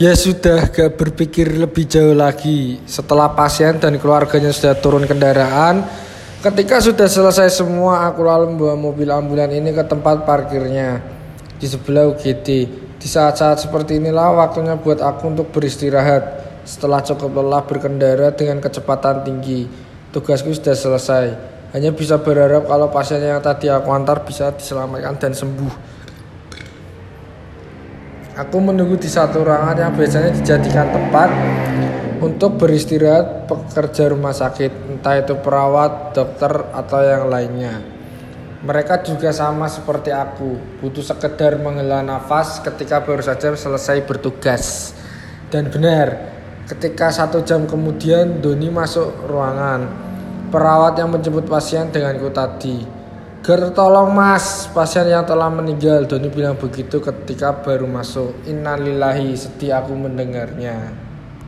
Ya sudah gak berpikir lebih jauh lagi. Setelah pasien dan keluarganya sudah turun kendaraan Ketika sudah selesai semua Aku lalu membawa mobil ambulan ini ke tempat parkirnya Di sebelah UGD Di saat-saat seperti inilah waktunya buat aku untuk beristirahat. Setelah cukup lelah berkendara dengan kecepatan tinggi Tugasku sudah selesai. Hanya bisa berharap kalau pasien yang tadi aku antar bisa diselamatkan dan sembuh Aku menunggu di satu ruangan yang biasanya dijadikan tempat untuk beristirahat pekerja rumah sakit, entah itu perawat, dokter, atau yang lainnya. Mereka juga sama seperti aku, butuh sekedar menghela nafas ketika baru saja selesai bertugas. Dan benar, ketika satu jam kemudian Doni masuk ruangan. Perawat yang menjemput pasien denganku tadi. Ger tolong mas, pasien yang telah meninggal. Doni bilang begitu ketika baru masuk. Innalillahi, sedih aku mendengarnya.